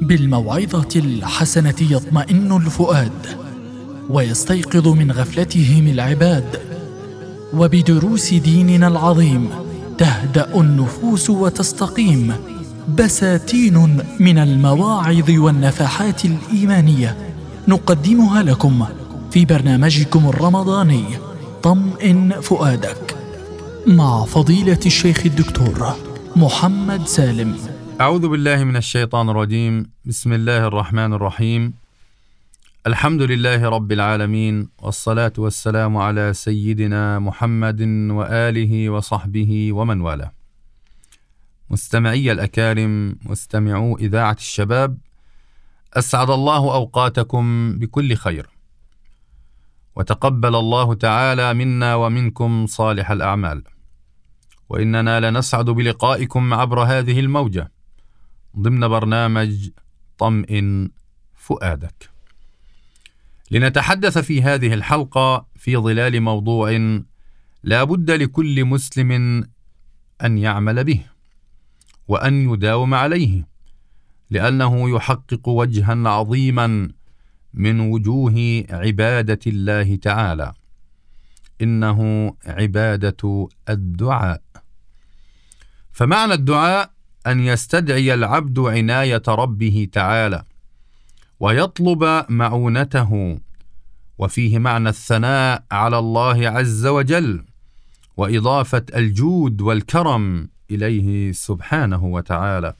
بالموعظة الحسنة يطمئن الفؤاد ويستيقظ من غفلتهم العباد. وبدروس ديننا العظيم تهدأ النفوس وتستقيم. بساتين من المواعظ والنفحات الإيمانية نقدمها لكم في برنامجكم الرمضاني طمئن فؤادك. مع فضيلة الشيخ الدكتور محمد سالم. أعوذ بالله من الشيطان الرجيم. بسم الله الرحمن الرحيم. الحمد لله رب العالمين والصلاة والسلام على سيدنا محمد وآله وصحبه ومن والاه. مستمعي الأكارم مستمعو إذاعة الشباب أسعد الله أوقاتكم بكل خير. وتقبل الله تعالى منا ومنكم صالح الأعمال. وإننا لنسعد بلقائكم عبر هذه الموجة. ضمن برنامج طمئن فؤادك. لنتحدث في هذه الحلقة في ظلال موضوع لا بد لكل مسلم أن يعمل به وأن يداوم عليه لأنه يحقق وجها عظيما من وجوه عبادة الله تعالى. إنه عبادة الدعاء. فمعنى الدعاء أن يستدعي العبد عناية ربه تعالى ويطلب معونته وفيه معنى الثناء على الله عز وجل وإضافة الجود والكرم إليه سبحانه وتعالى.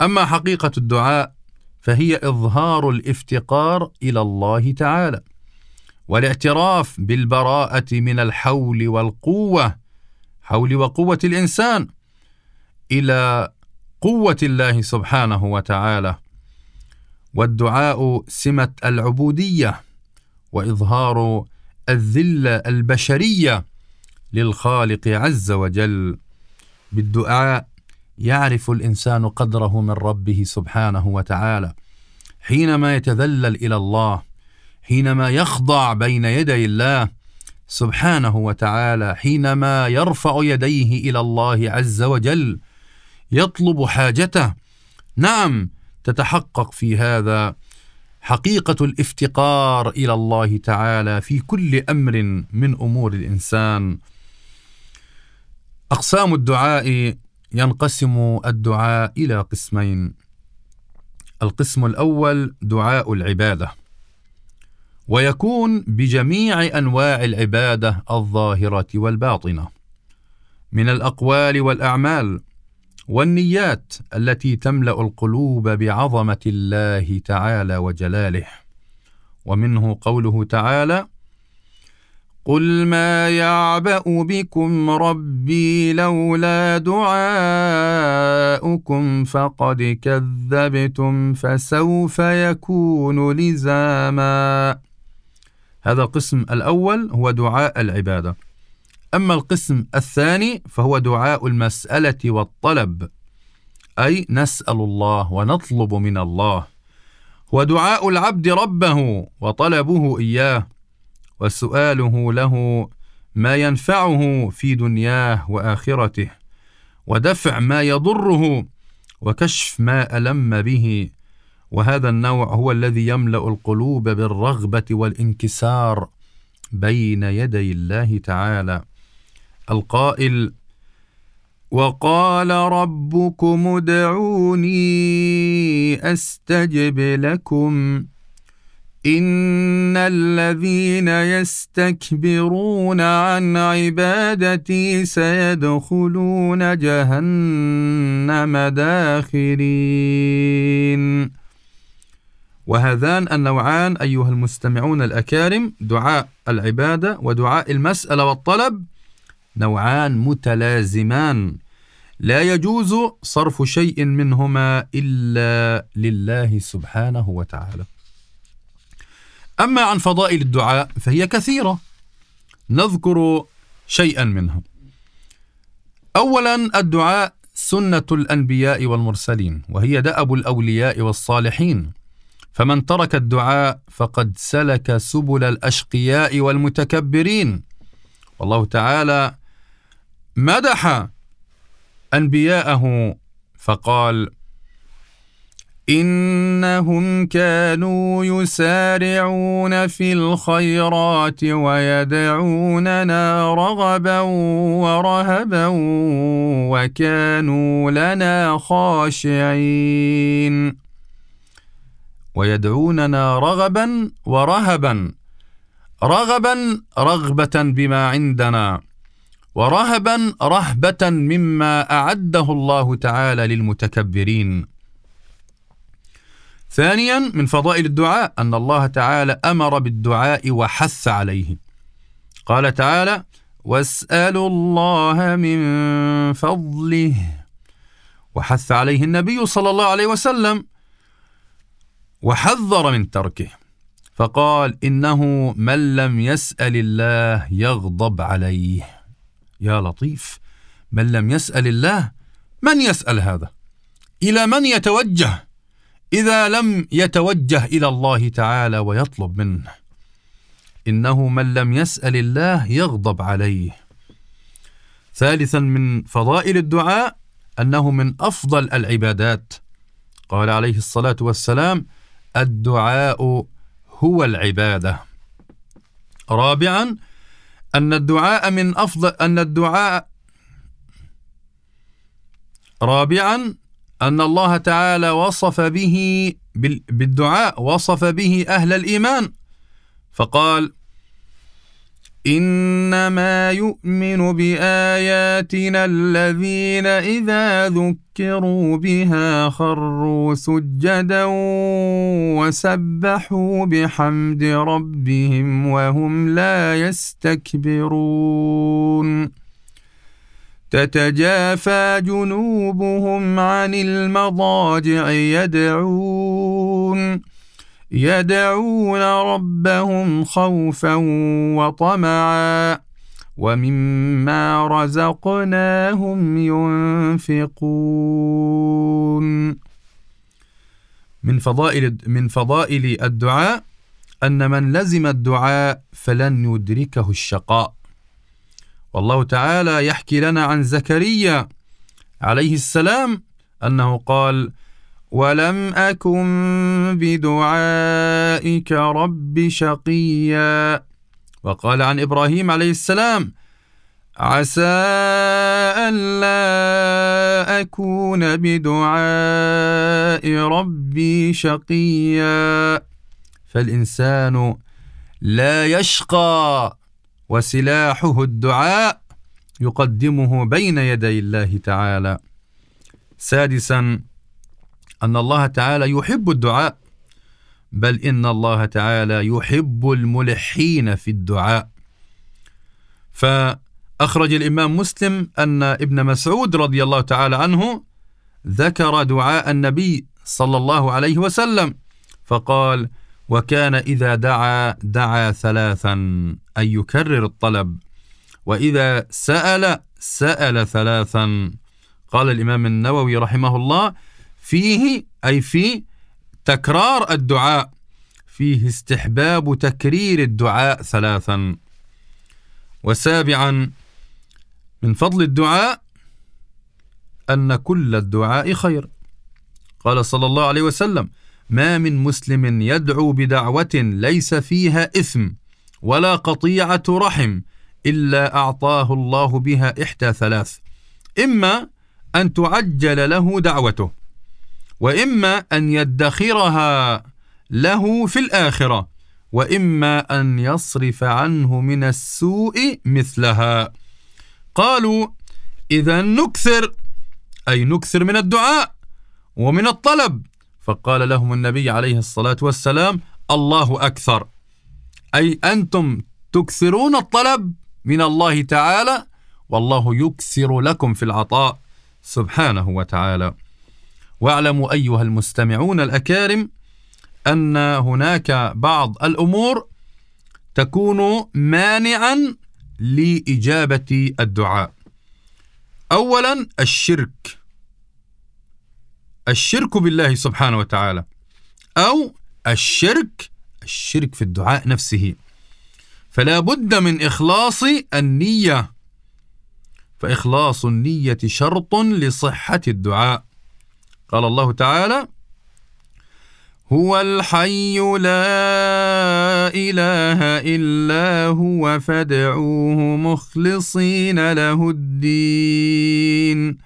أما حقيقة الدعاء فهي إظهار الافتقار إلى الله تعالى والاعتراف بالبراءة من الحول والقوة حول وقوة الإنسان إلى قوة الله سبحانه وتعالى. والدعاء سمة العبودية وإظهار الذله البشرية للخالق عز وجل. بالدعاء يعرف الإنسان قدره من ربه سبحانه وتعالى. حينما يتذلل إلى الله حينما يخضع بين يدي الله سبحانه وتعالى حينما يرفع يديه إلى الله عز وجل يطلب حاجته. نعم تتحقق في هذا حقيقة الافتقار إلى الله تعالى في كل أمر من أمور الإنسان. أقسام الدعاء ينقسم الدعاء إلى قسمين. القسم الأول دعاء العبادة. ويكون بجميع أنواع العبادة الظاهرة والباطنة. من الأقوال والأعمال والنيات التي تملأ القلوب بعظمة الله تعالى وجلاله. ومنه قوله تعالى قل ما يعبأ بكم ربي لولا دعاؤكم فقد كذبتم فسوف يكون لزاما. هذا القسم الأول هو دعاء العبادة. أما القسم الثاني فهو دعاء المسألة والطلب أي نسأل الله ونطلب من الله. ودعاء العبد ربه وطلبه إياه وسؤاله له ما ينفعه في دنياه وآخرته ودفع ما يضره وكشف ما ألم به. وهذا النوع هو الذي يملأ القلوب بالرغبة والانكسار بين يدي الله تعالى. القائل وقال ربكم ادعوني أستجب لكم. إن الذين يستكبرون عن عبادتي سيدخلون جهنم داخرين. وهذان النوعان أيها المستمعون الأكارم دعاء العبادة ودعاء المسألة والطلب. نوعان متلازمان. لا يجوز صرف شيء منهما إلا لله سبحانه وتعالى. أما عن فضائل الدعاء فهي كثيرة. نذكر شيئا منها. اولا الدعاء سنة الأنبياء والمرسلين وهي دأب الأولياء والصالحين. فمن ترك الدعاء فقد سلك سبل الأشقياء والمتكبرين. والله تعالى مدح أنبياءه فقال إنهم كانوا يسارعون في الخيرات ويدعوننا رغبا ورهبا وكانوا لنا خاشعين. ويدعوننا رغبا ورهبا رغبا رغبة بما عندنا. ورهبا رهبة مما أعده الله تعالى للمتكبرين. ثانيا من فضائل الدعاء أن الله تعالى أمر بالدعاء وحث عليه. قال تعالى واسألوا الله من فضله. وحث عليه النبي صلى الله عليه وسلم وحذر من تركه. فقال إنه من لم يسأل الله يغضب عليه. يا لطيف من لم يسأل الله من يسأل هذا؟ إلى من يتوجه؟ إذا لم يتوجه إلى الله تعالى ويطلب منه. إنه من لم يسأل الله يغضب عليه. ثالثا من فضائل الدعاء أنه من أفضل العبادات. قال عليه الصلاة والسلام الدعاء هو العبادة. رابعا أن الدعاء من أفضل أن الدعاء رابعا أن الله تعالى وصف به بالدعاء وصف به أهل الإيمان. فقال إنما يؤمن بآياتنا الذين إذا ذكروا بها خروا سجدا وسبحوا بحمد ربهم وهم لا يستكبرون. تتجافى جنوبهم عن المضاجع يدعون. يدعون ربهم خوفا وطمعا ومما رزقناهم ينفقون. من فضائل من فضائل الدعاء أن من لزم الدعاء فلن يدركه الشقاء. والله تعالى يحكي لنا عن زكريا عليه السلام أنه قال ولم أكن بدعائك رب شقيا وقال عن إبراهيم عليه السلام عسى ألا أكون بدعاء ربي شقيا فالإنسان لا يشقى وسلاحه الدعاء يقدمه بين يدي الله تعالى. سادسا أن الله تعالى يحب الدعاء بل إن الله تعالى يحب الملحين في الدعاء. فأخرج الإمام مسلم أن ابن مسعود رضي الله تعالى عنه ذكر دعاء النبي صلى الله عليه وسلم فقال وكان إذا دعا دعا ثلاثا أي يكرر الطلب وإذا سأل سأل ثلاثا. قال الإمام النووي رحمه الله فيه أي في تكرار الدعاء. فيه استحباب تكرير الدعاء ثلاثا. وسابعا من فضل الدعاء أن كل الدعاء خير. قال صلى الله عليه وسلم ما من مسلم يدعو بدعوة ليس فيها إثم ولا قطيعة رحم إلا أعطاه الله بها إحدى ثلاث. إما أن تعجل له دعوته. وإما أن يدخرها له في الآخرة وإما أن يصرف عنه من السوء مثلها. قالوا إذا نكثر أي نكثر من الدعاء ومن الطلب. فقال لهم النبي عليه الصلاة والسلام الله أكثر. أي أنتم تكثرون الطلب من الله تعالى والله يكثر لكم في العطاء. سبحانه وتعالى. واعلموا أيها المستمعون الأكارم أن هناك بعض الأمور تكون مانعا لإجابة الدعاء. أولا الشرك. الشرك بالله سبحانه وتعالى. أو الشرك الشرك في الدعاء نفسه. فلا بد من إخلاص النية. فإخلاص النية شرط لصحة الدعاء. قال الله تعالى هو الحي لا إله إلا هو فادعوه مخلصين له الدين.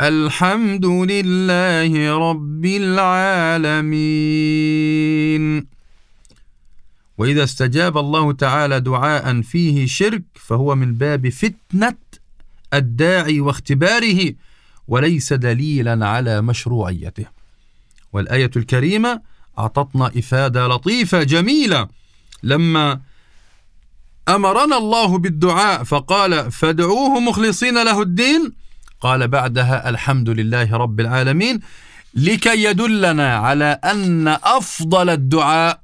الحمد لله رب العالمين. وإذا استجاب الله تعالى دعاء فيه شرك فهو من باب فتنة الداعي واختباره. وليس دليلا على مشروعيته. والآية الكريمة أعطتنا إفادة لطيفة جميلة. لما أمرنا الله بالدعاء فقال فادعوه مخلصين له الدين. قال بعدها الحمد لله رب العالمين. لكي يدلنا على أن أفضل الدعاء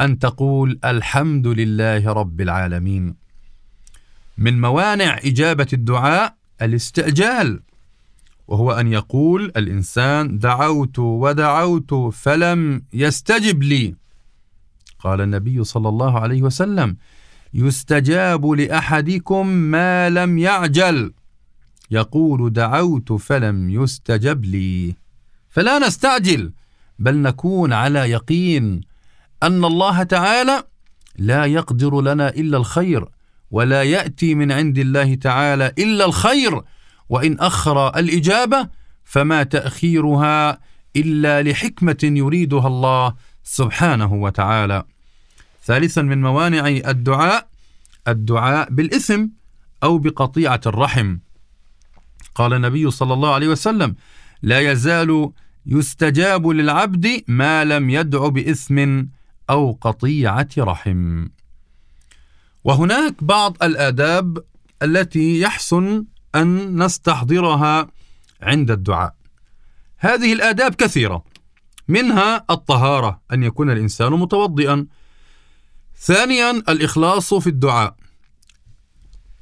أن تقول الحمد لله رب العالمين. من موانع إجابة الدعاء الاستعجال. وهو أن يقول الإنسان دعوت ودعوت فلم يستجب لي. قال النبي صلى الله عليه وسلم يستجاب لأحدكم ما لم يعجل. يقول دعوت فلم يستجب لي. فلا نستعجل بل نكون على يقين أن الله تعالى لا يقدر لنا إلا الخير ولا يأتي من عند الله تعالى إلا الخير. وإن أخر الإجابة فما تأخيرها إلا لحكمة يريدها الله سبحانه وتعالى. ثالثا من موانع الدعاء الدعاء بالإثم أو بقطيعة الرحم. قال النبي صلى الله عليه وسلم: لا يزال يستجاب للعبد ما لم يدع بإثم أو قطيعة رحم. وهناك بعض الآداب التي يحسن أن نستحضرها عند الدعاء. هذه الآداب كثيرة، منها الطهارة، أن يكون الإنسان متوضئا. ثانيا الإخلاص في الدعاء.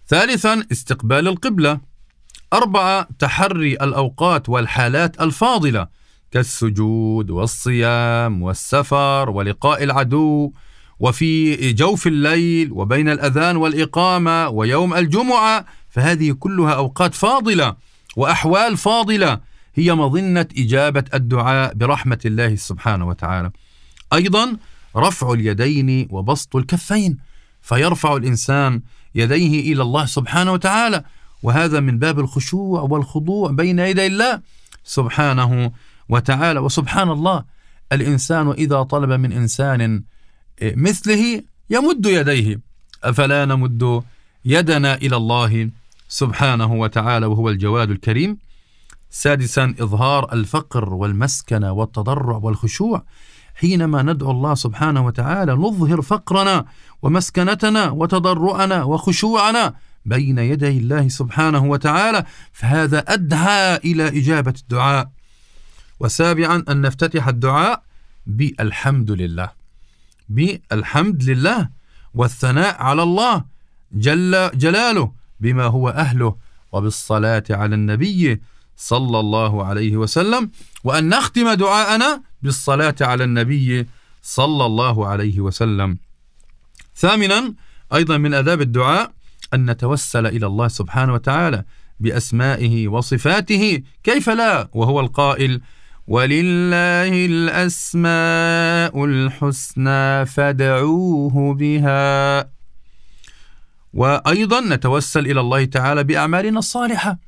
ثالثا استقبال القبلة. أربعة تحري الأوقات والحالات الفاضلة كالسجود والصيام والسفر ولقاء العدو وفي جوف الليل وبين الأذان والإقامة ويوم الجمعة فهذه كلها أوقات فاضلة وأحوال فاضلة. هي مظنة إجابة الدعاء برحمة الله سبحانه وتعالى. أيضا رفع اليدين وبسط الكفين فيرفع الإنسان يديه إلى الله سبحانه وتعالى. وهذا من باب الخشوع والخضوع بين يدي الله سبحانه وتعالى. وسبحان الله الإنسان إذا طلب من إنسان مثله يمد يديه. أفلا نمد يدنا إلى الله؟ سبحانه وتعالى وهو الجواد الكريم. سادسا إظهار الفقر والمسكنة والتضرع والخشوع. حينما ندعو الله سبحانه وتعالى نظهر فقرنا ومسكنتنا وتضرعنا وخشوعنا بين يدي الله سبحانه وتعالى فهذا أدعى إلى إجابة الدعاء. وسابعا أن نفتتح الدعاء بالحمد لله. بالحمد لله والثناء على الله جل جلاله. بما هو أهله وبالصلاة على النبي صلى الله عليه وسلم وأن نختم دعاءنا بالصلاة على النبي صلى الله عليه وسلم. ثامنا أيضا من أداب الدعاء أن نتوسل إلى الله سبحانه وتعالى بأسمائه وصفاته كيف لا؟ وهو القائل ولله الأسماء الحسنى فادعوه بها. وأيضا نتوسل إلى الله تعالى بأعمالنا الصالحة.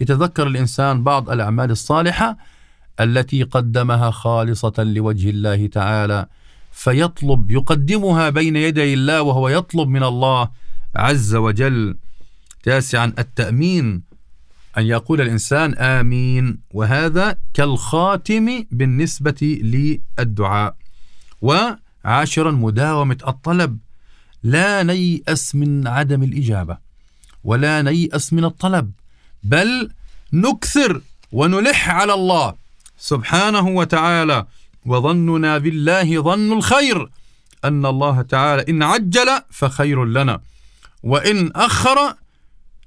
يتذكر الإنسان بعض الأعمال الصالحة التي قدمها خالصة لوجه الله تعالى فيطلب يقدمها بين يدي الله وهو يطلب من الله عز وجل تاسعا التأمين أن يقول الإنسان آمين وهذا كالخاتم بالنسبة للدعاء. وعاشرا مداومة الطلب لا نيأس من عدم الإجابة ولا نيأس من الطلب بل نكثر ونلح على الله سبحانه وتعالى وظننا بالله ظن الخير أن الله تعالى إن عجل فخير لنا وإن أخر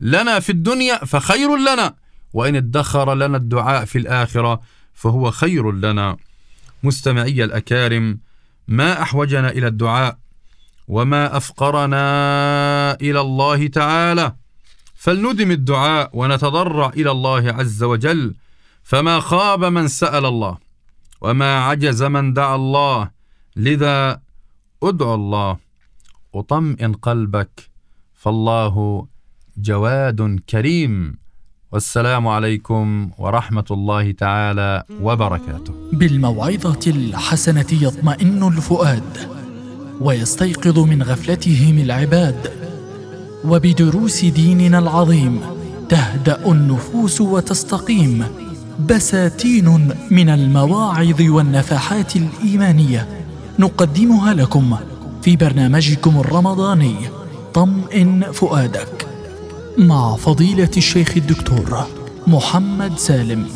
لنا في الدنيا فخير لنا وإن ادخر لنا الدعاء في الآخرة فهو خير لنا. مستمعي الأكارم ما أحوجنا إلى الدعاء؟ وما أفقرنا إلى الله تعالى. فلندم الدعاء ونتضرع إلى الله عز وجل. فما خاب من سأل الله. وما عجز من دعا الله. لذا ادعو الله. وطمئن قلبك. فالله جواد كريم. والسلام عليكم ورحمه الله تعالى وبركاته. بالموعظة الحسنة يطمئن الفؤاد. ويستيقظ من غفلتهم العباد. وبدروس ديننا العظيم تهدأ النفوس وتستقيم. بساتين من المواعظ والنفحات الإيمانية نقدمها لكم في برنامجكم الرمضاني طمئن فؤادك. مع فضيلة الشيخ الدكتور محمد سالم.